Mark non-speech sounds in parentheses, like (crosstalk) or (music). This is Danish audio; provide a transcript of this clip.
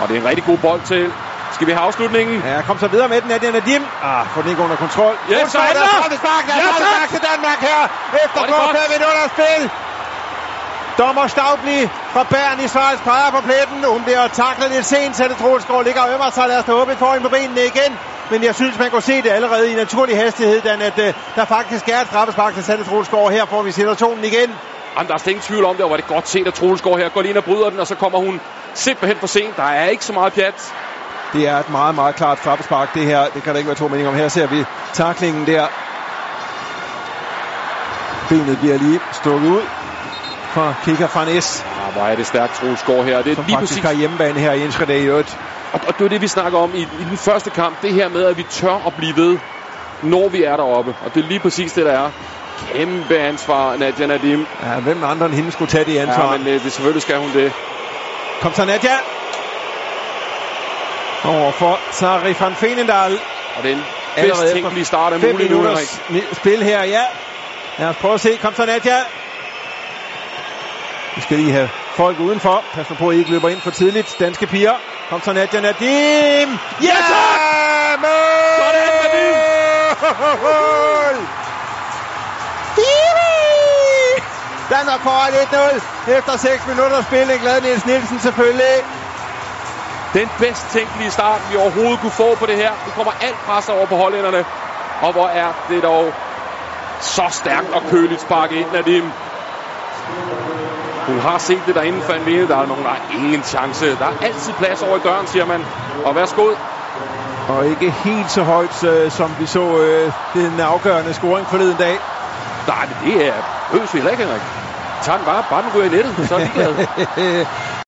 Og det er en rigtig god bold til. Skal vi have afslutningen? Ja, kom så videre med den, Nadia Nadim. Ah, får den ikke under kontrol. Ja, så er der! Straffespark, der er straffespark til Danmark her. Efter det er. 45 minutter spil. Dommer Stavbli fra Bern i Schweiz peger på pletten. Hun bliver taklet lidt sent. Sette Troelsgaard ligger og ømmer sig. Lad os da håbe, får hende på benene igen. Men jeg synes, man kunne se det allerede i naturlig hastighed, Dan, at uh, der faktisk er et straffespark til Sande Troelsgaard. Her får vi situationen igen. Jamen, der er ingen tvivl om det, og var det godt set, at Troels går her, går lige ind og bryder den, og så kommer hun simpelthen for sent. Der er ikke så meget pjat. Det er et meget, meget klart straffespark, det her. Det kan der ikke være to meninger om. Her ser vi taklingen der. Benet bliver lige stukket ud fra Kika van S, Ja, hvor er det stærkt, Troels går her. Det er som lige faktisk præcis, har hjemmebane her i Enschede i øvrigt. og, og det er det, vi snakker om i, i den første kamp. Det her med, at vi tør at blive ved, når vi er deroppe. Og det er lige præcis det, der er. Kæmpe ansvar, Nadia Nadim. Ja, hvem andre end hende skulle tage det ansvar? Ja, men øh, det, selvfølgelig skal hun det. Kom så Nadia. Over for Sari van Fenendal. Og det er en Allerede bedst tænkelige start af 5 muligt nu, spil her, ja. Lad os prøve at se. Kom så Nadia. Vi skal lige have folk udenfor. Pas nu på, at I ikke løber ind for tidligt. Danske piger. Kom så Nadia Nadim. Ja, tak! Mål! Sådan, Nadim! Danmark foran 1-0 efter 6 minutter spil. En glad Niels Nielsen selvfølgelig. Den bedst tænkelige start, vi overhovedet kunne få på det her. Nu kommer alt pres over på hollænderne. Og hvor er det dog så stærkt og køligt spark ind af dem. Hun har set det derinde for en vinde. Der er nogen, der er ingen chance. Der er altid plads over i døren, siger man. Og værsgo. Og ikke helt så højt, øh, som vi så øh, den afgørende scoring forleden dag. Nej, men det er vi heller ikke, Henrik. Tag den bare, bare den ryger i nettet, så er det glade. (laughs)